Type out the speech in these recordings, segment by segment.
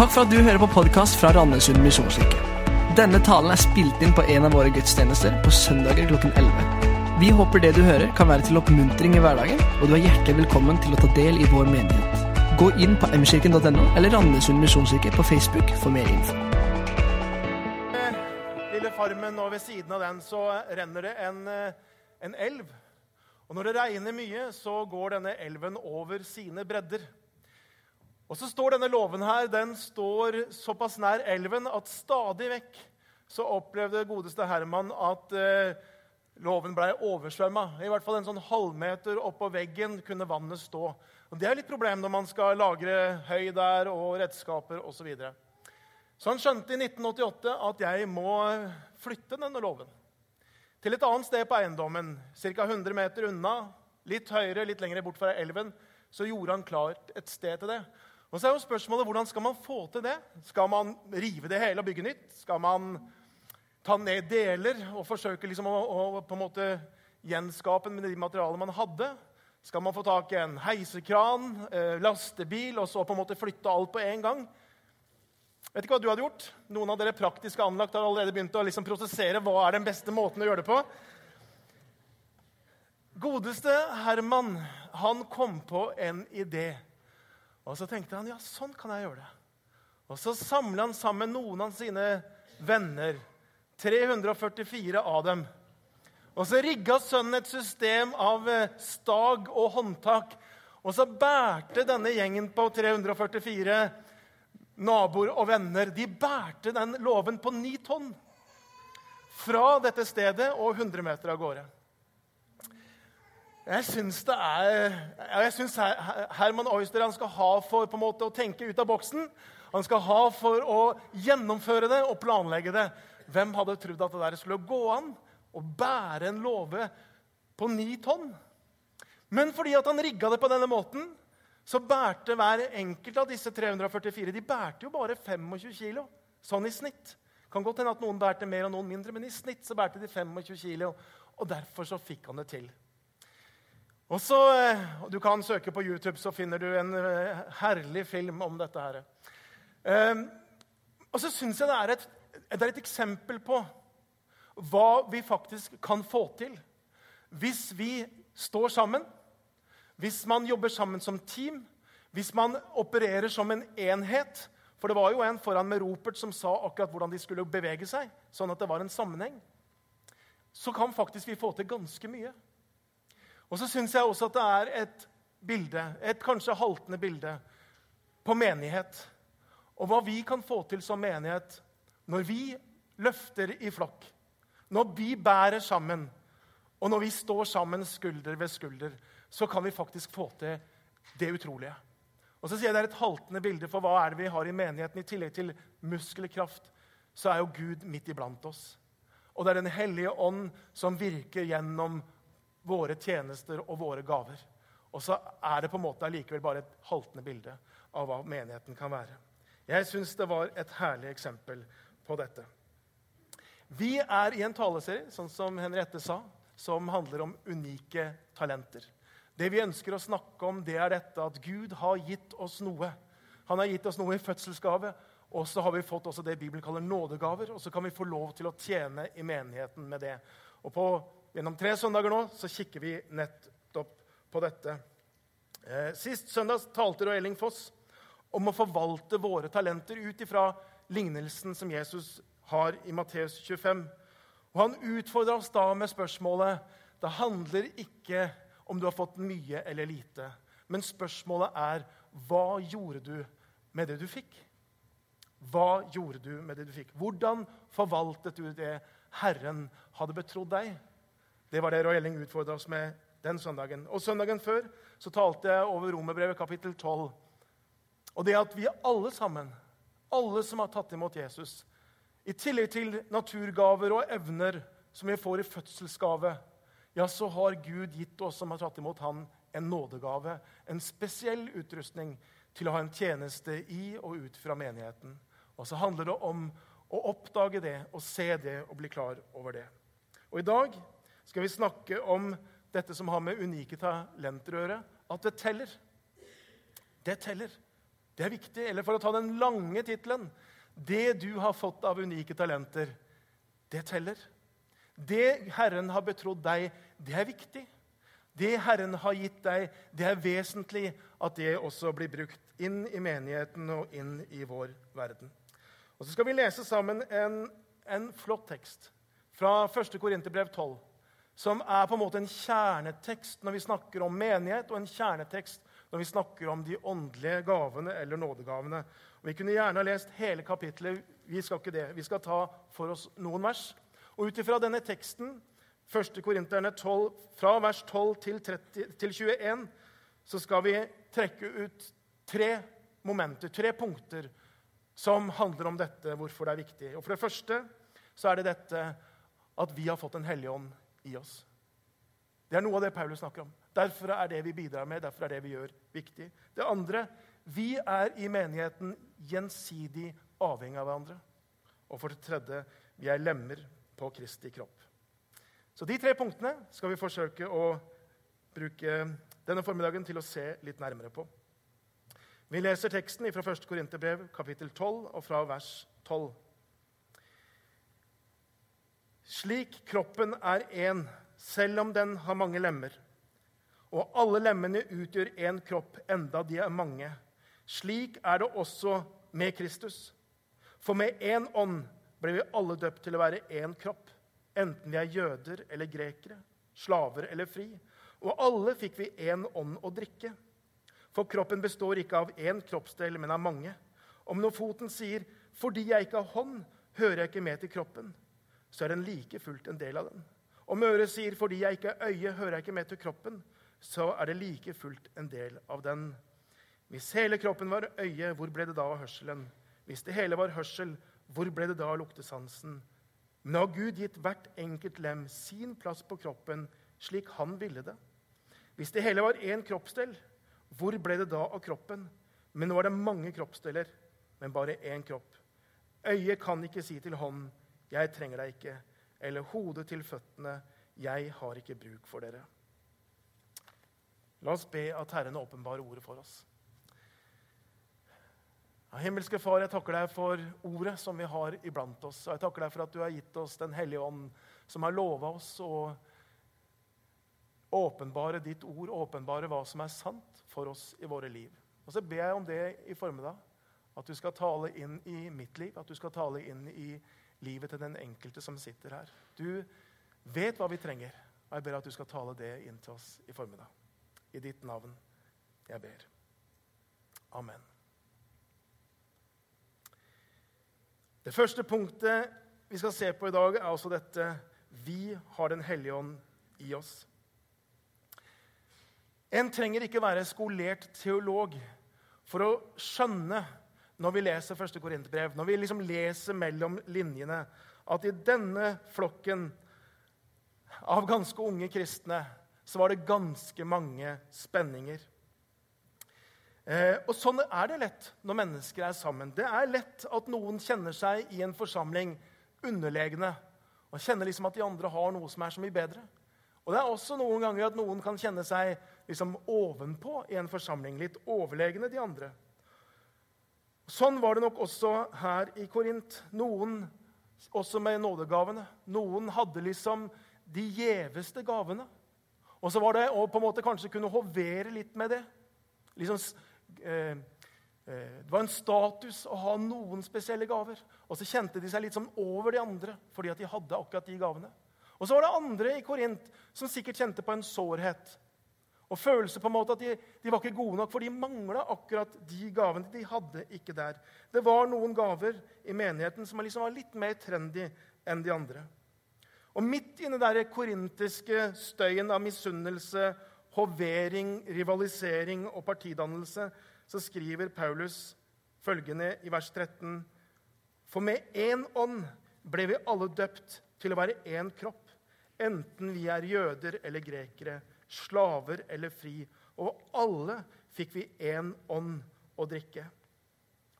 Takk for at du hører på podkast fra Randesund misjonskirke. Denne talen er spilt inn på en av våre gudstjenester på søndager klokken 11. Vi håper det du hører, kan være til oppmuntring i hverdagen, og du er hjertelig velkommen til å ta del i vår menighet. Gå inn på mkirken.no eller Randesund misjonskirke på Facebook for mer info. lille farmen, og ved siden av den så renner det en, eh, en elv. Og når det regner mye, så går denne elven over sine bredder. Og så står denne låven her, den står såpass nær elven at stadig vekk så opplevde godeste Herman at eh, låven blei oversvømma. I hvert fall en sånn halvmeter oppå veggen kunne vannet stå. Og Det er litt problem når man skal lagre høy der og redskaper osv. Så, videre. så han skjønte i 1988 at jeg må flytte denne låven til et annet sted på eiendommen, ca. 100 meter unna, litt høyere, litt lenger bort fra elven, så gjorde han klart et sted til det. Og så er jo spørsmålet, Hvordan skal man få til det? Skal man rive det hele og bygge nytt? Skal man ta ned deler og forsøke liksom å, å, på en måte gjenskape med de materialene man hadde? Skal man få tak i en heisekran, eh, lastebil, og så på en måte flytte alt på en gang? Vet ikke hva du hadde gjort? Noen av dere praktiske anlagt har allerede begynt å liksom prosessere hva er den beste måten å gjøre det på. Godeste Herman han kom på en idé. Og Så tenkte han ja, sånn kan jeg gjøre det. Og Så samla han sammen noen av sine venner, 344 av dem. Og Så rigga sønnen et system av eh, stag og håndtak. Og så bærte denne gjengen på 344 naboer og venner de bærte den låven på ni tonn fra dette stedet og 100 meter av gårde. Jeg syns det er, jeg synes Herman Oyster han skal ha for på en måte å tenke ut av boksen. Han skal ha for å gjennomføre det og planlegge det. Hvem hadde trodd at det der skulle gå an å bære en låve på ni tonn? Men fordi at han rigga det på denne måten, så bærte hver enkelt av disse 344 de bærte jo bare 25 kilo. Sånn i snitt. Kan godt hende at noen bærte mer og noen mindre, men i snitt så bærte de 25 kilo. Og derfor så fikk han det til. Og så, eh, Du kan søke på YouTube, så finner du en eh, herlig film om dette. her. Um, og så syns jeg det er, et, det er et eksempel på hva vi faktisk kan få til hvis vi står sammen hvis man jobber sammen som team, hvis man opererer som en enhet For det var jo en foran med ropert som sa akkurat hvordan de skulle bevege seg, sånn at det var en sammenheng. Så kan faktisk vi få til ganske mye. Og så syns jeg også at det er et bilde, et kanskje haltende bilde, på menighet. Og hva vi kan få til som menighet når vi løfter i flokk, når vi bærer sammen, og når vi står sammen skulder ved skulder så kan vi faktisk få til det utrolige. Og så sier jeg Det er et haltende bilde, for hva er det vi har i menigheten? I tillegg til muskelkraft så er jo Gud midt iblant oss. Og det er Den hellige ånd som virker gjennom våre tjenester og våre gaver. Og så er det på en måte allikevel bare et haltende bilde av hva menigheten kan være. Jeg syns det var et herlig eksempel på dette. Vi er i en taleserie sånn som Henriette sa, som handler om unike talenter. Det vi ønsker å snakke om, det er dette at Gud har gitt oss noe. Han har gitt oss noe i fødselsgave, og så har vi fått også det Bibelen kaller nådegaver. Og så kan vi få lov til å tjene i menigheten med det. Og på, Gjennom tre søndager nå så kikker vi nettopp på dette. Eh, sist søndag talte Roy Elling Foss om å forvalte våre talenter ut ifra lignelsen som Jesus har i Matteus 25. Og Han utfordra oss da med spørsmålet Det handler ikke om du har fått mye eller lite. Men spørsmålet er hva gjorde du med det du fikk? Hva gjorde du med det du fikk? Hvordan forvaltet du det Herren hadde betrodd deg? Det var det Roy Elling utfordra oss med den søndagen. Og Søndagen før så talte jeg over Romerbrevet kapittel 12. Og det at vi alle sammen, alle som har tatt imot Jesus, i tillegg til naturgaver og evner som vi får i fødselsgave, ja, så har Gud gitt oss som har tatt imot Han, en nådegave, en spesiell utrustning til å ha en tjeneste i og ut fra menigheten. Og så handler det om å oppdage det og se det og bli klar over det. Og I dag skal vi snakke om dette som har med unike talenter å gjøre. At det teller. Det teller. Det er viktig. Eller for å ta den lange tittelen Det du har fått av unike talenter, det teller. Det Herren har betrodd deg, det er viktig. Det Herren har gitt deg, det er vesentlig at det også blir brukt inn i menigheten og inn i vår verden. Og Så skal vi lese sammen en, en flott tekst fra 1. Korinterbrev 12, som er på en måte en kjernetekst når vi snakker om menighet, og en kjernetekst når vi snakker om de åndelige gavene eller nådegavene. Og vi kunne gjerne ha lest hele kapittelet. Vi skal ikke det. Vi skal ta for oss noen vers. Og ut ifra denne teksten, 1. Korinterne 12, fra vers 12 til, 30, til 21, så skal vi trekke ut tre momenter, tre punkter, som handler om dette, hvorfor det er viktig. Og For det første så er det dette at vi har fått en hellig ånd i oss. Det er noe av det Paulus snakker om. Derfor er det vi bidrar med, derfor er det vi gjør, viktig. Det andre vi er i menigheten gjensidig avhengig av hverandre. Og for det tredje vi er lemmer på Kristi kropp. Så de tre punktene skal vi forsøke å bruke denne formiddagen til å se litt nærmere på. Vi leser teksten fra 1. Korinterbrev, kapittel 12, og fra vers 12. Slik kroppen er én, selv om den har mange lemmer. Og alle lemmene utgjør én kropp, enda de er mange. Slik er det også med Kristus. For med én ånd ble vi alle døpt til å være én kropp, enten vi er jøder eller grekere, slaver eller fri. Og alle fikk vi én ånd å drikke. For kroppen består ikke av én kroppsdel, men av mange. Om når foten sier 'fordi jeg ikke har hånd, hører jeg ikke med til kroppen', så er den like fullt en del av den. Om øret sier 'fordi jeg ikke er øye, hører jeg ikke med til kroppen', så er det like fullt en del av den. Hvis hele kroppen var øye, hvor ble det da av hørselen? Hvis det hele var hørsel, hvor ble det da av luktesansen? Men har Gud gitt hvert enkelt lem sin plass på kroppen slik han ville det? Hvis det hele var én kroppsdel, hvor ble det da av kroppen? Men nå er det mange kroppsdeler, men bare én kropp. Øyet kan ikke si til hånden, 'Jeg trenger deg ikke', eller hodet til føttene, 'Jeg har ikke bruk for dere'. La oss be at Herren åpenbarer ordet for oss. Ja, himmelske Far, jeg takker deg for ordet som vi har iblant oss. Og jeg takker deg for at du har gitt oss Den hellige ånd, som har lova oss å åpenbare ditt ord, åpenbare hva som er sant for oss i våre liv. Og så ber jeg om det i formiddag. At du skal tale inn i mitt liv, at du skal tale inn i livet til den enkelte som sitter her. Du vet hva vi trenger, og jeg ber at du skal tale det inn til oss i formiddag. I ditt navn jeg ber. Amen. Det første punktet vi skal se på i dag, er altså dette Vi har Den hellige ånd i oss. En trenger ikke være skolert teolog for å skjønne når vi leser første Korinterbrev, når vi liksom leser mellom linjene, at i denne flokken av ganske unge kristne så var det ganske mange spenninger. Eh, og Sånn er det lett når mennesker er sammen. Det er lett at noen kjenner seg i en forsamling underlegne og kjenner liksom at de andre har noe som er så mye bedre. Og Det er også noen ganger at noen kan kjenne seg liksom ovenpå i en forsamling. Litt overlegne de andre. Sånn var det nok også her i Korint. Noen også med nådegavene. Noen hadde liksom de gjeveste gavene. Og så var det å på en måte kanskje kunne hovere litt med det. Liksom Eh, eh, det var en status å ha noen spesielle gaver. Og så kjente de seg litt sånn over de andre fordi at de hadde akkurat de gavene. Og så var det andre i Korint som sikkert kjente på en sårhet og følelse på en måte at de, de var ikke gode nok, for de mangla akkurat de gavene. De hadde ikke der. Det var noen gaver i menigheten som liksom var litt mer trendy enn de andre. Og midt inni den korintiske støyen av misunnelse hovering, rivalisering og partidannelse, så skriver Paulus følgende i vers 13.: For med én ånd ble vi alle døpt til å være én kropp, enten vi er jøder eller grekere, slaver eller fri, og alle fikk vi én ånd å drikke.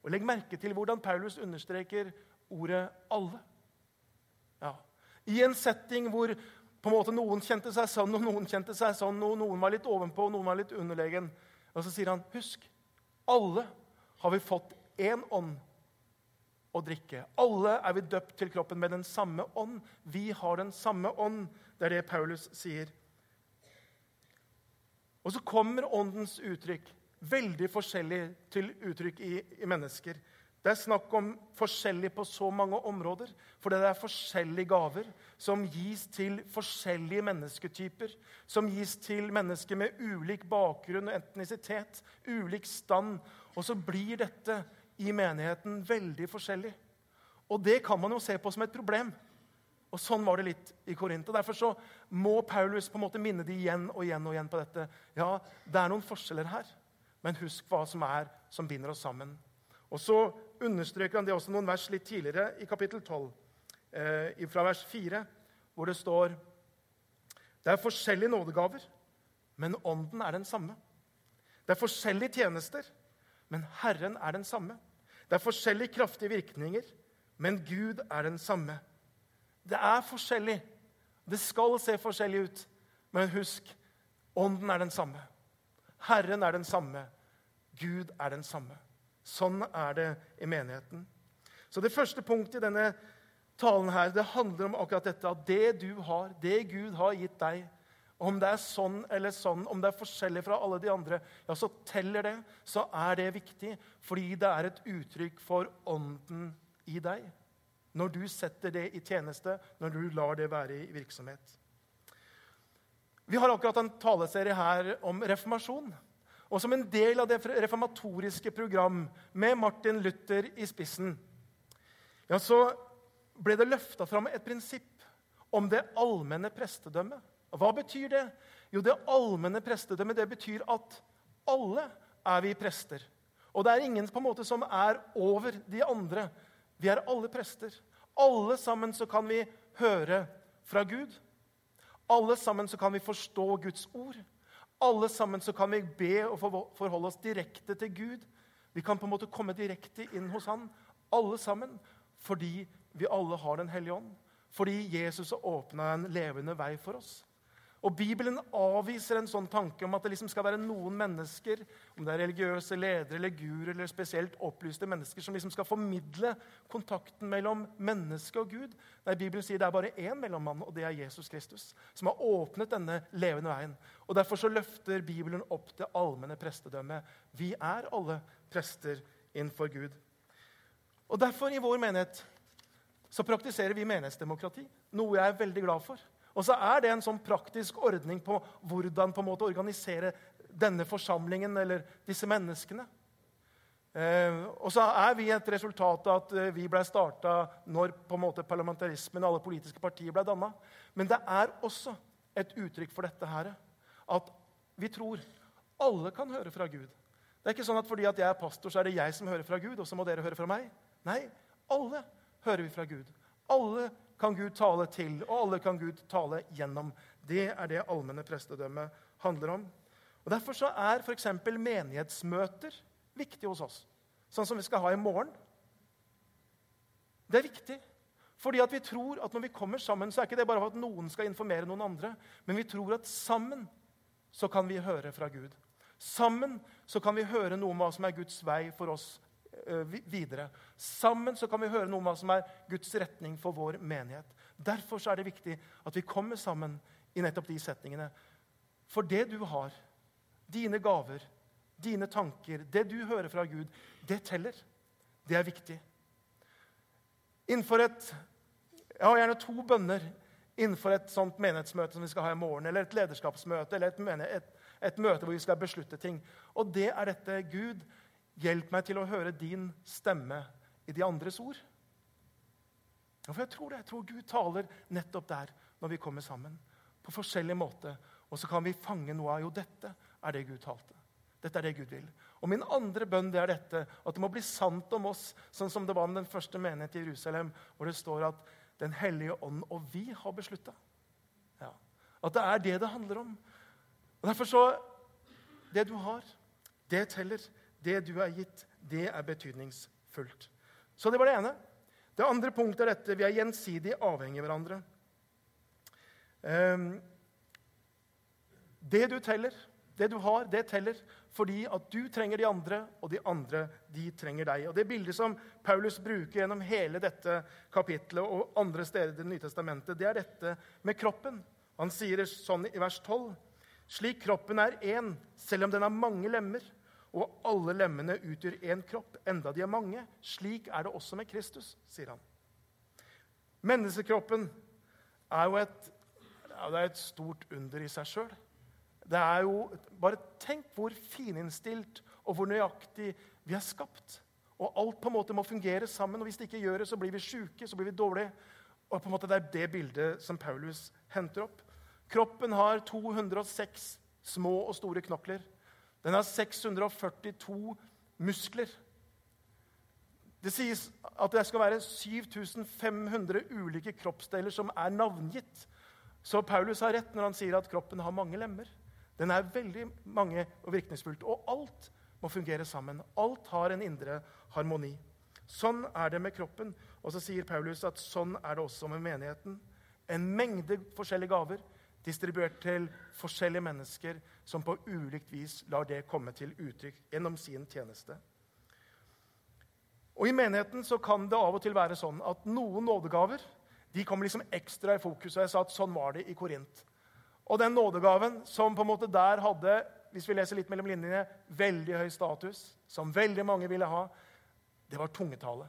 Og Legg merke til hvordan Paulus understreker ordet 'alle'. Ja. I en setting hvor på en måte Noen kjente seg sånn, og noen kjente seg sånn, og noen var litt ovenpå, og noen var litt underlegen. Og så sier han, husk, alle har vi fått én ånd å drikke. Alle er vi døpt til kroppen med den samme ånd. Vi har den samme ånd. Det er det Paulus sier. Og så kommer åndens uttrykk veldig forskjellig til uttrykk i, i mennesker. Det er snakk om forskjellig på så mange områder. For det er forskjellige gaver som gis til forskjellige mennesketyper. Som gis til mennesker med ulik bakgrunn og etnisitet, ulik stand. Og så blir dette i menigheten veldig forskjellig. Og det kan man jo se på som et problem. Og Sånn var det litt i Korint. Derfor så må Paulus på en måte minne de igjen og igjen og igjen på dette. Ja, det er noen forskjeller her, men husk hva som er som binder oss sammen. Og Så understreker han det også noen vers litt tidligere i kapittel 12, eh, fra vers 4, hvor det står Det er forskjellige nådegaver, men ånden er den samme. Det er forskjellige tjenester, men Herren er den samme. Det er forskjellige kraftige virkninger, men Gud er den samme. Det er forskjellig. Det skal se forskjellig ut. Men husk ånden er den samme. Herren er den samme. Gud er den samme. Sånn er det i menigheten. Så det første punktet i denne talen her, det handler om akkurat dette. At det du har, det Gud har gitt deg, om det er sånn eller sånn, om det er forskjellig fra alle de andre, ja, så teller det. Så er det viktig, fordi det er et uttrykk for ånden i deg. Når du setter det i tjeneste, når du lar det være i virksomhet. Vi har akkurat en taleserie her om reformasjon. Og som en del av det reformatoriske program med Martin Luther i spissen, ja, så ble det løfta fram et prinsipp om det allmenne prestedømmet. Hva betyr det? Jo, det allmenne prestedømmet det betyr at alle er vi prester. Og det er ingen på en måte som er over de andre. Vi er alle prester. Alle sammen så kan vi høre fra Gud. Alle sammen så kan vi forstå Guds ord. Alle sammen så kan vi be og forholde oss direkte til Gud. Vi kan på en måte komme direkte inn hos Han, alle sammen, fordi vi alle har Den hellige ånd. Fordi Jesus har åpna en levende vei for oss. Og Bibelen avviser en sånn tanke om at det liksom skal være noen mennesker, om det er religiøse ledere eller guruer eller spesielt opplyste mennesker, som liksom skal formidle kontakten mellom menneske og Gud. Nei, Bibelen sier det er bare én mellommann, og det er Jesus Kristus, som har åpnet denne levende veien. Og Derfor så løfter Bibelen opp det allmenne prestedømmet. Vi er alle prester innenfor Gud. Og Derfor, i vår menighet, så praktiserer vi menighetsdemokrati, noe jeg er veldig glad for. Og så er det en sånn praktisk ordning på hvordan på en måte organisere denne forsamlingen eller disse menneskene. Eh, og så er vi et resultat av at eh, vi ble starta når på en måte parlamentarismen og alle politiske partier ble danna. Men det er også et uttrykk for dette her. At vi tror alle kan høre fra Gud. Det er ikke sånn at fordi at jeg er pastor, så er det jeg som hører fra Gud, og så må dere høre fra meg. Nei, alle hører vi fra Gud. Alle kan Gud tale til, og alle kan Gud tale gjennom. Det er det allmenne prestedømmet handler om. Og Derfor så er f.eks. menighetsmøter viktig hos oss, sånn som vi skal ha i morgen. Det er viktig. Fordi at vi tror at når vi kommer sammen, så er ikke det bare for at noen skal informere noen andre, men vi tror at sammen så kan vi høre fra Gud. Sammen så kan vi høre noe om hva som er Guds vei for oss videre. Sammen så kan vi høre noe om hva som er Guds retning for vår menighet. Derfor så er det viktig at vi kommer sammen i nettopp de setningene. For det du har, dine gaver, dine tanker, det du hører fra Gud, det teller. Det er viktig. Innenfor et Jeg har gjerne to bønner innenfor et sånt menighetsmøte som vi skal ha i morgen, eller et lederskapsmøte, eller et, et, et møte hvor vi skal beslutte ting. Og det er dette Gud Hjelp meg til å høre din stemme i de andres ord. For Jeg tror det. Jeg tror Gud taler nettopp der når vi kommer sammen. På forskjellig måte. Og så kan vi fange noe av jo, dette er det Gud talte. Dette er det Gud vil. Og Min andre bønn det er dette, at det må bli sant om oss, sånn som det var med den første menighet i Jerusalem, hvor det står at Den hellige ånd og vi har beslutta. Ja. At det er det det handler om. Og Derfor så Det du har, det teller. Det du er gitt, det er betydningsfullt. Så det var det ene. Det andre punktet er dette vi er gjensidig avhengige av hverandre. Um, det du teller, Det du har, det teller. Fordi at du trenger de andre, og de andre de trenger deg. Og Det bildet som Paulus bruker gjennom hele dette kapitlet og andre steder i Det nye testamentet, det er dette med kroppen. Han sier det sånn i vers 12. Slik kroppen er én, selv om den har mange lemmer, og alle lemmene utgjør én kropp, enda de er mange. Slik er det også med Kristus, sier han. Menneskekroppen er jo et, er et stort under i seg sjøl. Det er jo, Bare tenk hvor fininnstilt og hvor nøyaktig vi er skapt. Og alt på en måte må fungere sammen. og Hvis det ikke gjør det, så blir vi sjuke, så blir vi dårlige. Og på en måte Det er det bildet som Paulus henter opp. Kroppen har 206 små og store knokler. Den har 642 muskler. Det sies at det skal være 7500 ulike kroppsdeler som er navngitt. Så Paulus har rett når han sier at kroppen har mange lemmer. Den er veldig mange og virkningsfullt. Og alt må fungere sammen. Alt har en indre harmoni. Sånn er det med kroppen. Og så sier Paulus at sånn er det også med menigheten. En mengde forskjellige gaver distribuert til forskjellige mennesker som på ulikt vis lar det komme til uttrykk gjennom sin tjeneste. Og I menigheten så kan det av og til være sånn at noen nådegaver de kommer liksom ekstra i fokus. og jeg sa at Sånn var det i Korint. Og den nådegaven som på en måte der hadde hvis vi leser litt mellom linjene, veldig høy status, som veldig mange ville ha, det var tungetale.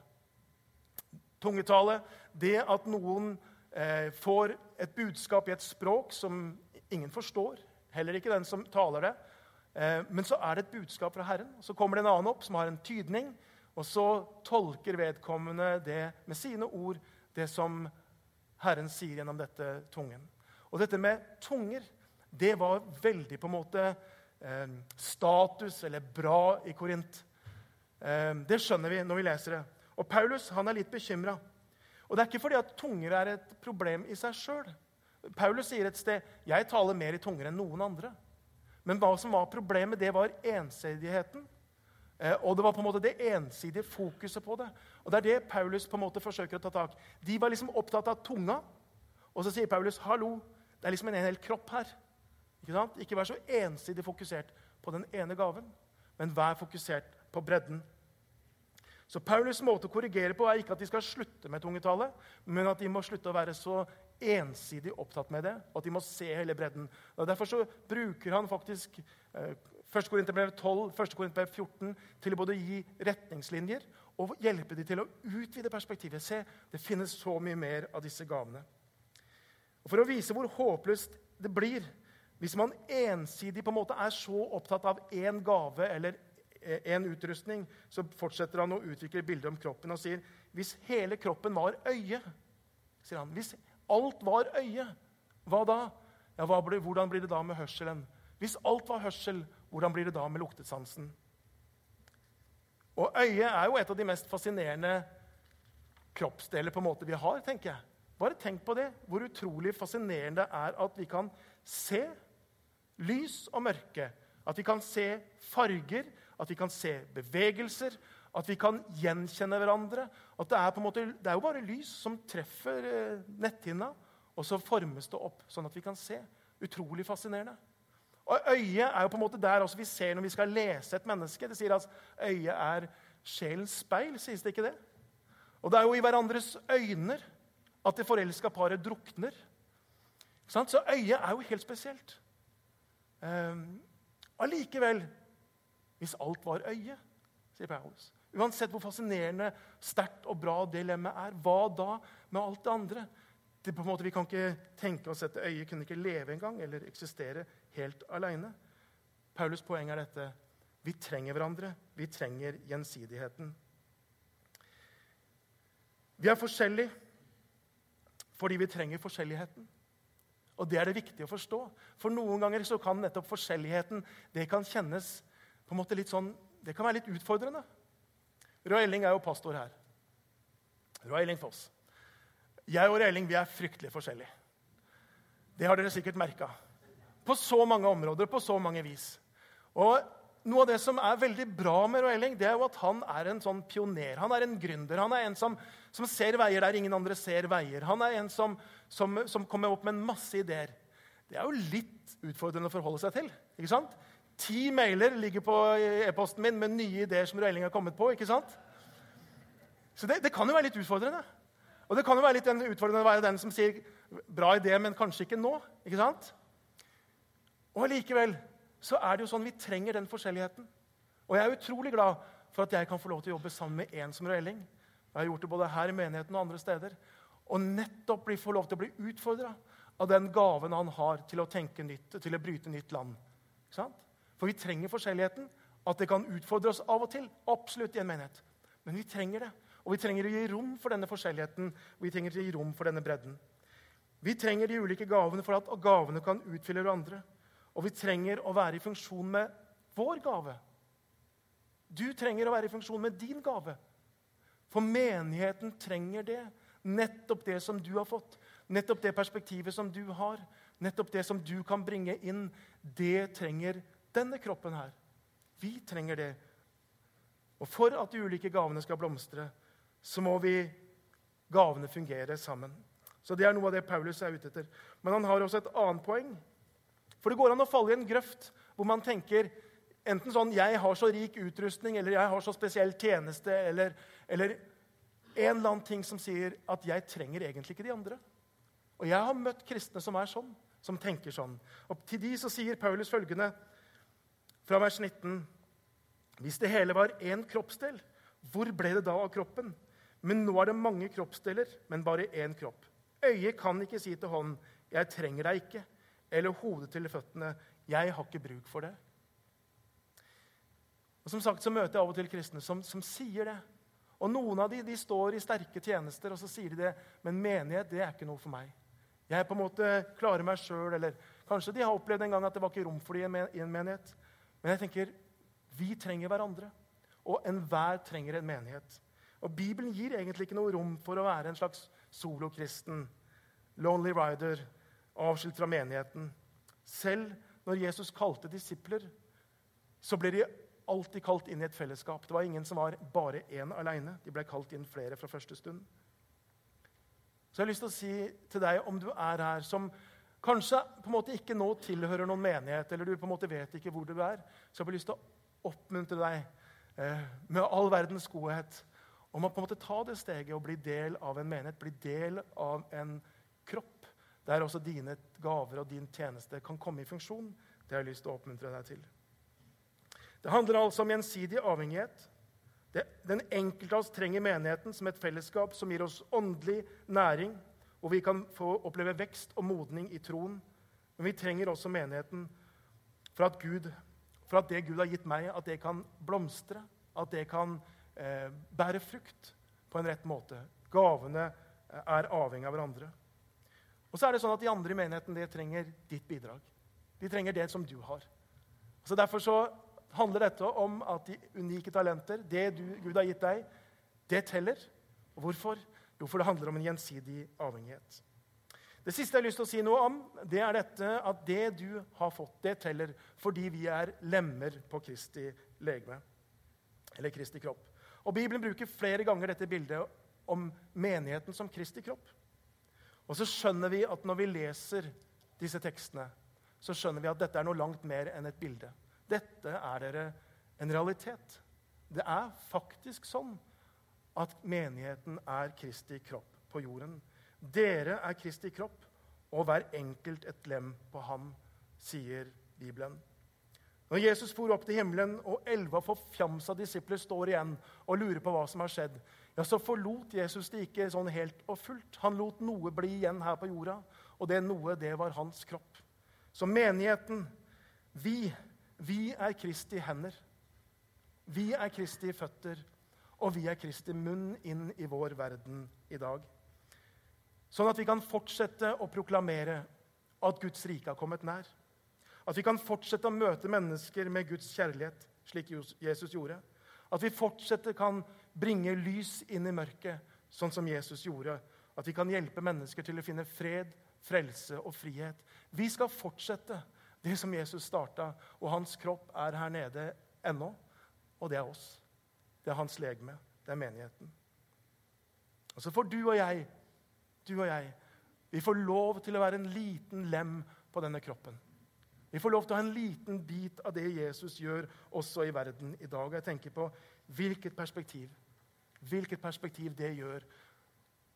Tungetale, det at noen får et budskap i et språk som ingen forstår, heller ikke den som taler det, eh, men så er det et budskap fra Herren. Så kommer det en annen opp som har en tydning, og så tolker vedkommende det med sine ord, det som Herren sier gjennom dette tungen. Og dette med tunger det var veldig på en måte eh, status eller bra i Korint. Eh, det skjønner vi når vi leser det. Og Paulus han er litt bekymra. Og det er ikke fordi at tunger er et problem i seg sjøl. Paulus sier et sted 'Jeg taler mer i tunger enn noen andre'. Men hva som var problemet, det var ensidigheten. Eh, og det var på en måte det ensidige fokuset på det. Og Det er det Paulus på en måte forsøker å ta tak De var liksom opptatt av tunga. Og så sier Paulus 'hallo'. Det er liksom en hel kropp her. Ikke, sant? ikke vær så ensidig fokusert på den ene gaven, men vær fokusert på bredden. Så Paulus' måte å korrigere på er ikke at de skal slutte med tungetale, men at de må slutte å være så ensidig opptatt med det, og at de må se hele bredden. Og Derfor så bruker han faktisk eh, 1. Korinterbrev 12, 1. Korinterbrev 14 til å både gi retningslinjer og hjelpe dem til å utvide perspektivet. Se, det finnes så mye mer av disse gavene. Og For å vise hvor håpløst det blir hvis man ensidig på en måte er så opptatt av én gave eller én utrustning, så fortsetter han å utvikle bildet om kroppen og sier hvis hele kroppen var øye sier han, Hvis alt var øye, hva da? Ja, hva ble, hvordan blir det da med hørselen? Hvis alt var hørsel, hvordan blir det da med luktesansen? Og øyet er jo et av de mest fascinerende kroppsdeler på en måte vi har. tenker jeg. Bare tenk på det, hvor utrolig fascinerende det er at vi kan se lys og mørke. At vi kan se farger, at vi kan se bevegelser, at vi kan gjenkjenne hverandre. At det er, måte, det er jo bare lys som treffer eh, netthinna, og så formes det opp sånn at vi kan se. Utrolig fascinerende. Og Øyet er jo på en måte der også vi ser når vi skal lese et menneske. Det sier at øyet er sjelens speil, sies det ikke det? Og det er jo i hverandres øyne at det forelska paret drukner. Så øyet er jo helt spesielt. Um, allikevel, hvis alt var øye, sier Paulus Uansett hvor fascinerende, sterkt og bra det lemmet er, hva da med alt det andre? Det måte, vi kan ikke tenke oss at øyet kunne ikke leve engang eller eksistere helt alene. Paulus' poeng er dette. Vi trenger hverandre. Vi trenger gjensidigheten. Vi er forskjellige fordi vi trenger forskjelligheten. Og Det er det viktig å forstå. For noen ganger så kan nettopp forskjelligheten det kan kjennes på en måte litt sånn, det kan være litt utfordrende. Roy Elling er jo pastor her. Roy Elling Foss. Jeg og Roy Elling vi er fryktelig forskjellige. Det har dere sikkert merka. På så mange områder, på så mange vis. Og noe av det som er veldig bra med Roy Elling, det er jo at han er en sånn pioner. Han er en gründer. Han er en som, som ser veier der ingen andre ser veier. Han er en som, som, som kommer opp med en masse ideer. Det er jo litt utfordrende å forholde seg til. ikke sant? Ti mailer ligger på e-posten min med nye ideer som Røyling har kommet på. ikke sant? Så det, det, kan jo være litt utfordrende. Og det kan jo være litt utfordrende å være den som sier 'bra idé, men kanskje ikke nå'. ikke sant? Og likevel så er det jo sånn vi trenger den forskjelligheten. Og jeg er utrolig glad for at jeg kan få lov til å jobbe sammen med en som Røyling. Jeg har gjort det både her i menigheten og andre steder. Og nettopp få lov til å bli utfordra av den gaven han har til å tenke nytt, til å bryte nytt land. For vi trenger forskjelligheten. At det kan utfordre oss av og til. Absolutt i en menighet. Men vi trenger det. Og vi trenger å gi rom for denne forskjelligheten. Vi trenger å gi rom for denne bredden. Vi trenger de ulike gavene for at gavene kan utfylle hverandre. Og vi trenger å være i funksjon med vår gave. Du trenger å være i funksjon med din gave. For menigheten trenger det. Nettopp det som du har fått. Nettopp det perspektivet som du har. Nettopp det som du kan bringe inn. Det trenger denne kroppen her. Vi trenger det. Og for at de ulike gavene skal blomstre, så må vi gavene fungere sammen. Så Det er noe av det Paulus er ute etter. Men han har også et annet poeng. For det går an å falle i en grøft hvor man tenker enten sånn 'Jeg har så rik utrustning', eller 'Jeg har så spesiell tjeneste', eller, eller en eller annen ting som sier at 'jeg trenger egentlig ikke de andre'. Og jeg har møtt kristne som er sånn, som tenker sånn. Og til de så sier Paulus følgende fra vers 19.: Hvis det hele var én kroppsdel, hvor ble det da av kroppen? Men nå er det mange kroppsdeler, men bare én kropp. Øyet kan ikke si til hånden 'Jeg trenger deg ikke', eller hodet til føttene 'Jeg har ikke bruk for det'. Og som sagt så møter jeg av og til kristne som, som sier det. Og Noen av de, de står i sterke tjenester og så sier de det, men menighet det er ikke noe for meg. Jeg på en måte klarer meg sjøl. Eller kanskje de har opplevd en gang at det var ikke rom for dem i en menighet. Men jeg tenker vi trenger hverandre. Og enhver trenger en menighet. Og Bibelen gir egentlig ikke noe rom for å være en slags solokristen, lonely rider, avskilt fra menigheten. Selv når Jesus kalte disipler, så ble de alltid kalt inn i et fellesskap. Det var ingen som var bare én aleine. De ble kalt inn flere fra første stund. Så jeg har lyst til å si til deg, om du er her som kanskje på en måte ikke nå tilhører noen menighet, eller du på en måte vet ikke hvor du er, så jeg har lyst til å oppmuntre deg eh, med all verdens godhet om å på en måte ta det steget og bli del av en menighet, bli del av en kropp, der også dine gaver og din tjeneste kan komme i funksjon. Det har jeg lyst til å oppmuntre deg til. Det handler altså om gjensidig avhengighet. Det, den enkelte av oss trenger menigheten som et fellesskap som gir oss åndelig næring, hvor vi kan få oppleve vekst og modning i troen. Men vi trenger også menigheten for at, Gud, for at det Gud har gitt meg, at det kan blomstre, at det kan eh, bære frukt på en rett måte. Gavene eh, er avhengig av hverandre. Og så er det sånn at De andre i menigheten det trenger ditt bidrag. De trenger det som du har. Så Derfor så handler dette om at de unike talenter, det du, Gud har gitt deg, det teller. Og hvorfor? Jo, for det handler om en gjensidig avhengighet. Det siste jeg har lyst til å si noe om, det er dette at det du har fått, det teller fordi vi er lemmer på Kristi legeme. Eller Kristi kropp. Og Bibelen bruker flere ganger dette bildet om menigheten som Kristi kropp. Og så skjønner vi at når vi leser disse tekstene, så skjønner vi at dette er noe langt mer enn et bilde. Dette er dere en realitet. Det er faktisk sånn at menigheten er Kristi kropp på jorden. Dere er Kristi kropp, og hver enkelt et lem på ham, sier Bibelen. Når Jesus for opp til himmelen, og elleve forfjamsa disipler står igjen og lurer på hva som har skjedd, ja, så forlot Jesus det ikke sånn helt og fullt. Han lot noe bli igjen her på jorda, og det noe, det var hans kropp. Så menigheten, vi, vi er Kristi hender. Vi er Kristi føtter, og vi er Kristi munn inn i vår verden i dag. Sånn at vi kan fortsette å proklamere at Guds rike har kommet nær. At vi kan fortsette å møte mennesker med Guds kjærlighet, slik Jesus gjorde. At vi fortsetter kan bringe lys inn i mørket, sånn som Jesus gjorde. At vi kan hjelpe mennesker til å finne fred, frelse og frihet. Vi skal fortsette det som Jesus starta, og hans kropp er her nede ennå. Og det er oss. Det er hans legeme. Det er menigheten. Og så får du og jeg, du og jeg, vi får lov til å være en liten lem på denne kroppen. Vi får lov til å ha en liten bit av det Jesus gjør også i verden i dag. Jeg tenker på hvilket perspektiv, hvilket perspektiv det gjør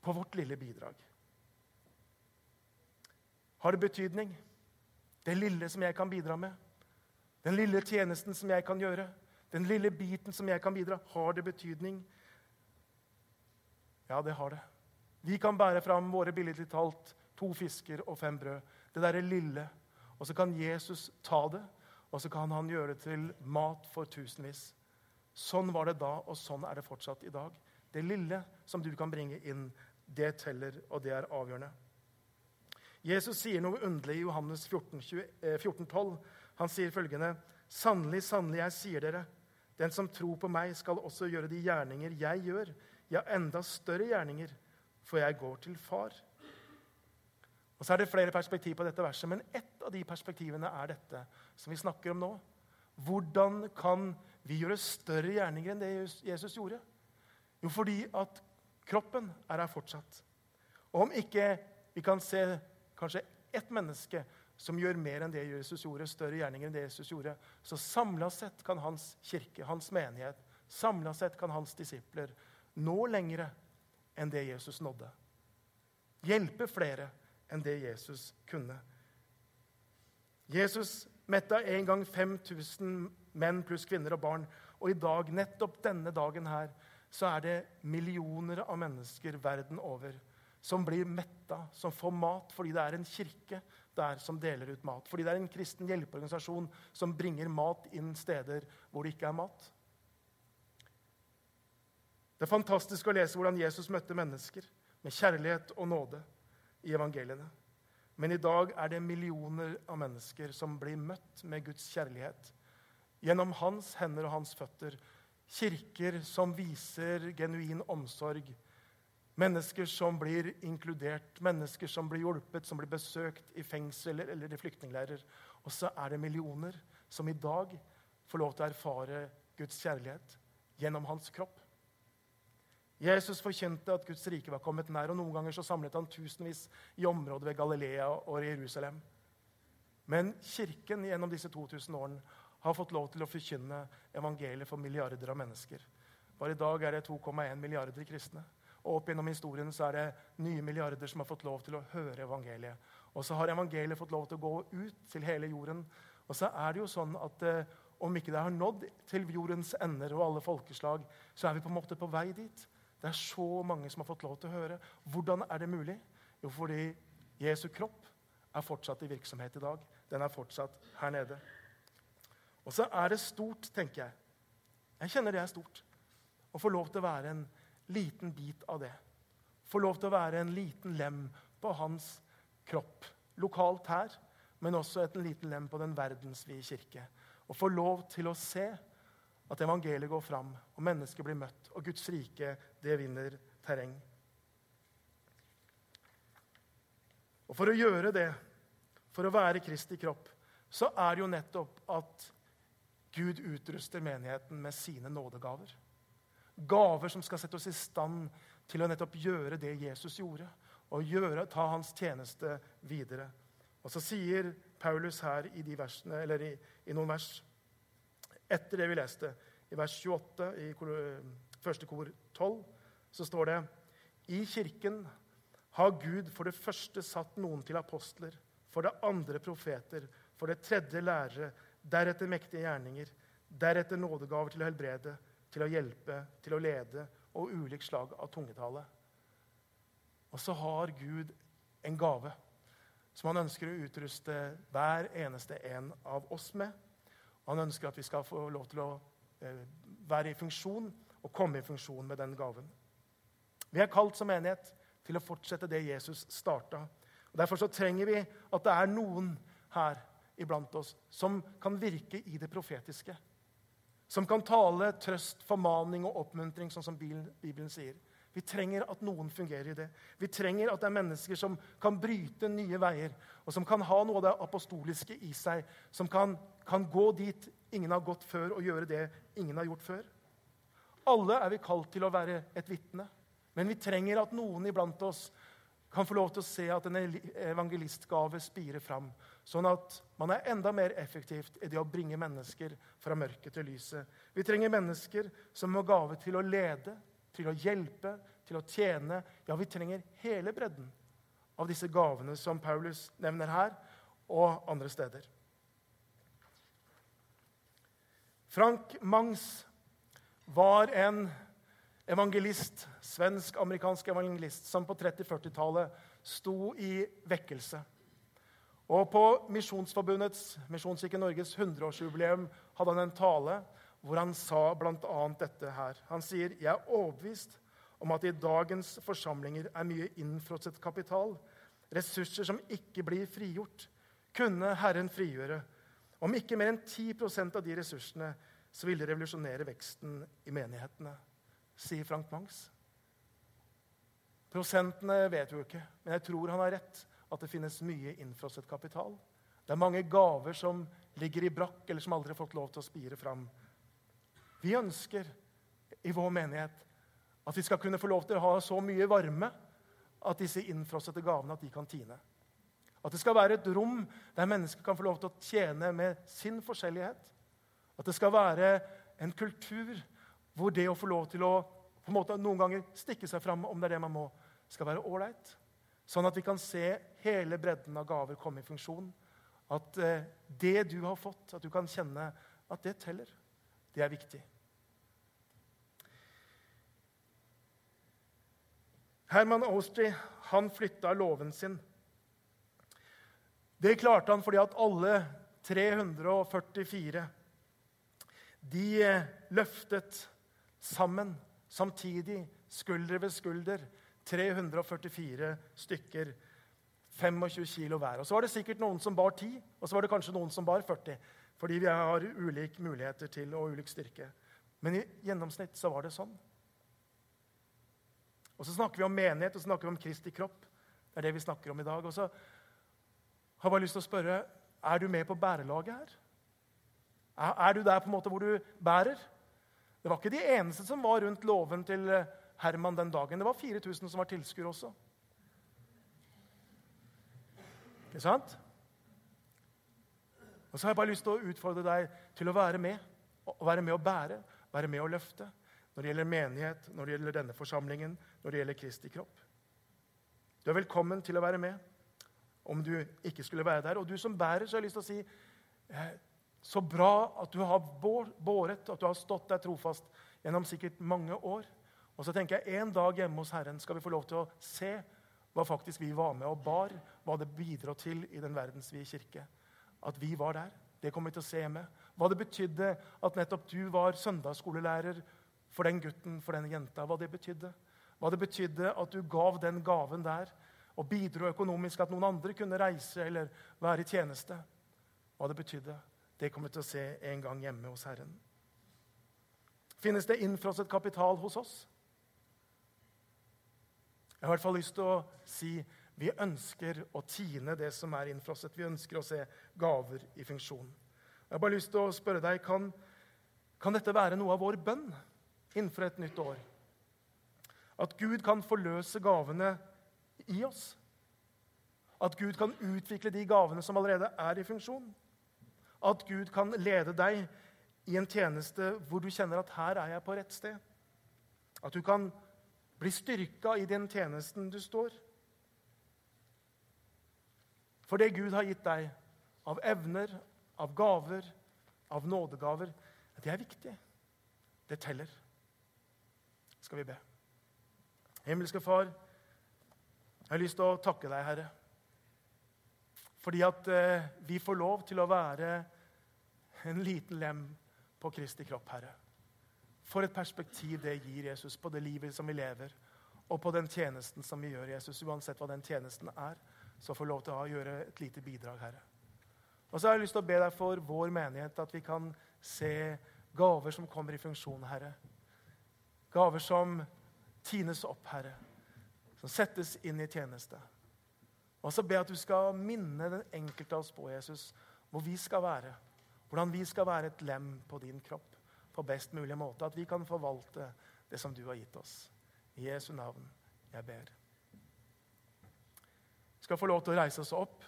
på vårt lille bidrag. Har det betydning, det lille som jeg kan bidra med? Den lille tjenesten som jeg kan gjøre? Den lille biten som jeg kan bidra? Har det betydning? Ja, det har det. Vi kan bære fram våre billedlig talt to fisker og fem brød. Det derre lille. Og så kan Jesus ta det, og så kan han gjøre det til mat for tusenvis. Sånn var det da, og sånn er det fortsatt i dag. Det lille som du kan bringe inn, det teller, og det er avgjørende. Jesus sier noe underlig i Johannes 14, 20, 14 12. Han sier følgende.: Sannelig, sannelig, jeg sier dere, den som tror på meg, skal også gjøre de gjerninger jeg gjør, ja, enda større gjerninger, for jeg går til Far. Og så er det flere perspektiv på dette verset, men ett av de perspektivene er dette som vi snakker om nå. Hvordan kan vi gjøre større gjerninger enn det Jesus gjorde? Jo, fordi at kroppen er her fortsatt. Og om ikke vi kan se kanskje ett menneske som gjør mer enn det Jesus gjorde, større gjerninger enn det Jesus gjorde, så samla sett kan hans kirke, hans menighet, samla sett kan hans disipler nå lengre enn det Jesus nådde. Hjelpe flere enn det Jesus kunne. Jesus metta en gang 5000 menn pluss kvinner og barn. Og i dag, nettopp denne dagen her, så er det millioner av mennesker verden over som blir metta, som får mat fordi det er en kirke der som deler ut mat. Fordi det er en kristen hjelpeorganisasjon som bringer mat inn steder hvor det ikke er mat. Det er fantastisk å lese hvordan Jesus møtte mennesker med kjærlighet og nåde i evangeliene. Men i dag er det millioner av mennesker som blir møtt med Guds kjærlighet. Gjennom hans hender og hans føtter. Kirker som viser genuin omsorg. Mennesker som blir inkludert, mennesker som blir hjulpet, som blir besøkt i fengsel eller i flyktningleirer. Og så er det millioner som i dag får lov til å erfare Guds kjærlighet gjennom hans kropp. Jesus forkjente at Guds rike var kommet nær, og noen ganger så samlet han tusenvis i området ved Galilea og Jerusalem. Men kirken gjennom disse 2000 årene har fått lov til å forkynne evangeliet for milliarder av mennesker. Bare i dag er det 2,1 milliarder kristne. Og opp gjennom historien så er det nye milliarder som har fått lov til å høre evangeliet. Og så har evangeliet fått lov til å gå ut til hele jorden. Og så er det jo sånn at eh, om ikke det har nådd til jordens ender og alle folkeslag, så er vi på en måte på vei dit. Det er så mange som har fått lov til å høre. Hvordan er det mulig? Jo, fordi Jesu kropp er fortsatt i virksomhet i dag. Den er fortsatt her nede. Og så er det stort, tenker jeg. Jeg kjenner det er stort. Å få lov til å være en liten bit av det. Få lov til å være en liten lem på hans kropp. Lokalt her, men også et liten lem på den verdensvide kirke. Og få lov til å se at evangeliet går fram, og mennesker blir møtt, og Guds rike det vinner terreng. Og For å gjøre det, for å være Kristi kropp, så er det jo nettopp at Gud utruster menigheten med sine nådegaver. Gaver som skal sette oss i stand til å nettopp gjøre det Jesus gjorde, og gjøre, ta hans tjeneste videre. Og så sier Paulus her i, versene, i, i noen vers etter det vi leste. I vers 28 i første kor 12 så står det I kirken har Gud for det første satt noen til apostler, for det andre profeter, for det tredje lærere, deretter mektige gjerninger, deretter nådegaver til å helbrede, til å hjelpe, til å lede og ulik slag av tungetale. Og så har Gud en gave som han ønsker å utruste hver eneste en av oss med. Han ønsker at vi skal få lov til å eh, være i funksjon og komme i funksjon med den gaven. Vi er kalt som menighet til å fortsette det Jesus starta. Derfor så trenger vi at det er noen her iblant oss som kan virke i det profetiske. Som kan tale trøst, formaning og oppmuntring, sånn som Bibelen sier. Vi trenger at noen fungerer i det. Vi trenger at det er mennesker som kan bryte nye veier, og som kan ha noe av det apostoliske i seg, som kan, kan gå dit ingen har gått før, og gjøre det ingen har gjort før. Alle er vi kalt til å være et vitne, men vi trenger at noen iblant oss kan få lov til å se at en evangelistgave spirer fram, sånn at man er enda mer effektivt i det å bringe mennesker fra mørket til lyset. Vi trenger mennesker som har gave til å lede, til å hjelpe, til å tjene. Ja, vi trenger hele bredden av disse gavene som Paulus nevner her og andre steder. Frank Mangs var en evangelist, svensk-amerikansk evangelist som på 30-40-tallet sto i vekkelse. Og På Misjonsforbundets, Misjonskirken Norges 100-årsjubileum hadde han en tale hvor han sa bl.a. dette her. Han sier, 'Jeg er overbevist om at i dagens forsamlinger er mye innfrosset kapital, ressurser som ikke blir frigjort. Kunne Herren frigjøre? Om ikke mer enn 10% av de ressursene så ville det revolusjonere veksten i menighetene, sier Frank Mangs. Prosentene vet vi jo ikke, men jeg tror han har rett. At det finnes mye innfrosset kapital. Det er mange gaver som ligger i brakk, eller som aldri har fått lov til å spire fram. Vi ønsker i vår menighet at vi skal kunne få lov til å ha så mye varme at disse innfrossede gavene at de kan tine. At det skal være et rom der mennesker kan få lov til å tjene med sin forskjellighet. At det skal være en kultur hvor det å få lov til å på en måte noen ganger stikke seg fram, om det er det man må, skal være ålreit. Sånn at vi kan se hele bredden av gaver komme i funksjon. At eh, det du har fått, at du kan kjenne at det teller. Det er viktig. Herman Austri han flytta låven sin. Det klarte han fordi at alle 344 de eh, løftet sammen, samtidig, skulder ved skulder, 344 stykker. 25 kilo hver. Og Så var det sikkert noen som bar 10, og så var det kanskje noen som bar 40. Fordi vi har ulike muligheter til og ulik styrke. Men i gjennomsnitt så var det sånn. Og så snakker vi om menighet og så snakker vi om Kristi kropp. Det er det vi snakker om i dag. Og så har jeg bare lyst til å spørre er du med på bærelaget her. Er du der på en måte hvor du bærer? Det var ikke de eneste som var rundt låven til eh, Herman den dagen. Det var 4000 som var tilskuere også. Ikke sant? Og så har jeg bare lyst til å utfordre deg til å være med. Å være med å bære, være med å løfte. Når det gjelder menighet, når det gjelder denne forsamlingen, når det gjelder Kristi kropp. Du er velkommen til å være med om du ikke skulle være der. Og du som bærer, så har jeg lyst til å si eh, så bra at du har båret, at du har stått der trofast gjennom sikkert mange år. Og så tenker jeg En dag hjemme hos Herren skal vi få lov til å se hva faktisk vi var med og bar, hva det bidro til i den verdensvide kirke. At vi var der. Det kommer vi til å se hjemme. Hva det betydde at nettopp du var søndagsskolelærer for den gutten, for den jenta. Hva det betydde. Hva det betydde at du gav den gaven der og bidro økonomisk at noen andre kunne reise eller være i tjeneste. Hva det betydde. Det kommer vi til å se en gang hjemme hos Herren. Finnes det innfrosset kapital hos oss? Jeg har i hvert fall lyst til å si vi ønsker å tine det som er innfrosset. Vi ønsker å se gaver i funksjon. Jeg har bare lyst til å spørre deg, kan, kan dette være noe av vår bønn innenfor et nytt år? At Gud kan forløse gavene i oss? At Gud kan utvikle de gavene som allerede er i funksjon? At Gud kan lede deg i en tjeneste hvor du kjenner at 'her er jeg på rett sted'. At du kan bli styrka i den tjenesten du står. For det Gud har gitt deg av evner, av gaver, av nådegaver, det er viktig. Det teller. Skal vi be. Himmelske Far, jeg har lyst til å takke deg, Herre. Fordi at eh, vi får lov til å være en liten lem på Kristi kropp, Herre. For et perspektiv det gir Jesus på det livet som vi lever, og på den tjenesten som vi gjør, Jesus. Uansett hva den tjenesten er, så får lov til å gjøre et lite bidrag, Herre. Og så har jeg lyst til å be deg for vår menighet, at vi kan se gaver som kommer i funksjon, Herre. Gaver som tines opp, Herre. Som settes inn i tjeneste. Og så jeg at du skal minne den enkelte av oss på Jesus, hvor vi skal være. Hvordan vi skal være et lem på din kropp på best mulig måte. At vi kan forvalte det som du har gitt oss. I Jesu navn jeg ber. Vi skal få lov til å reise oss opp.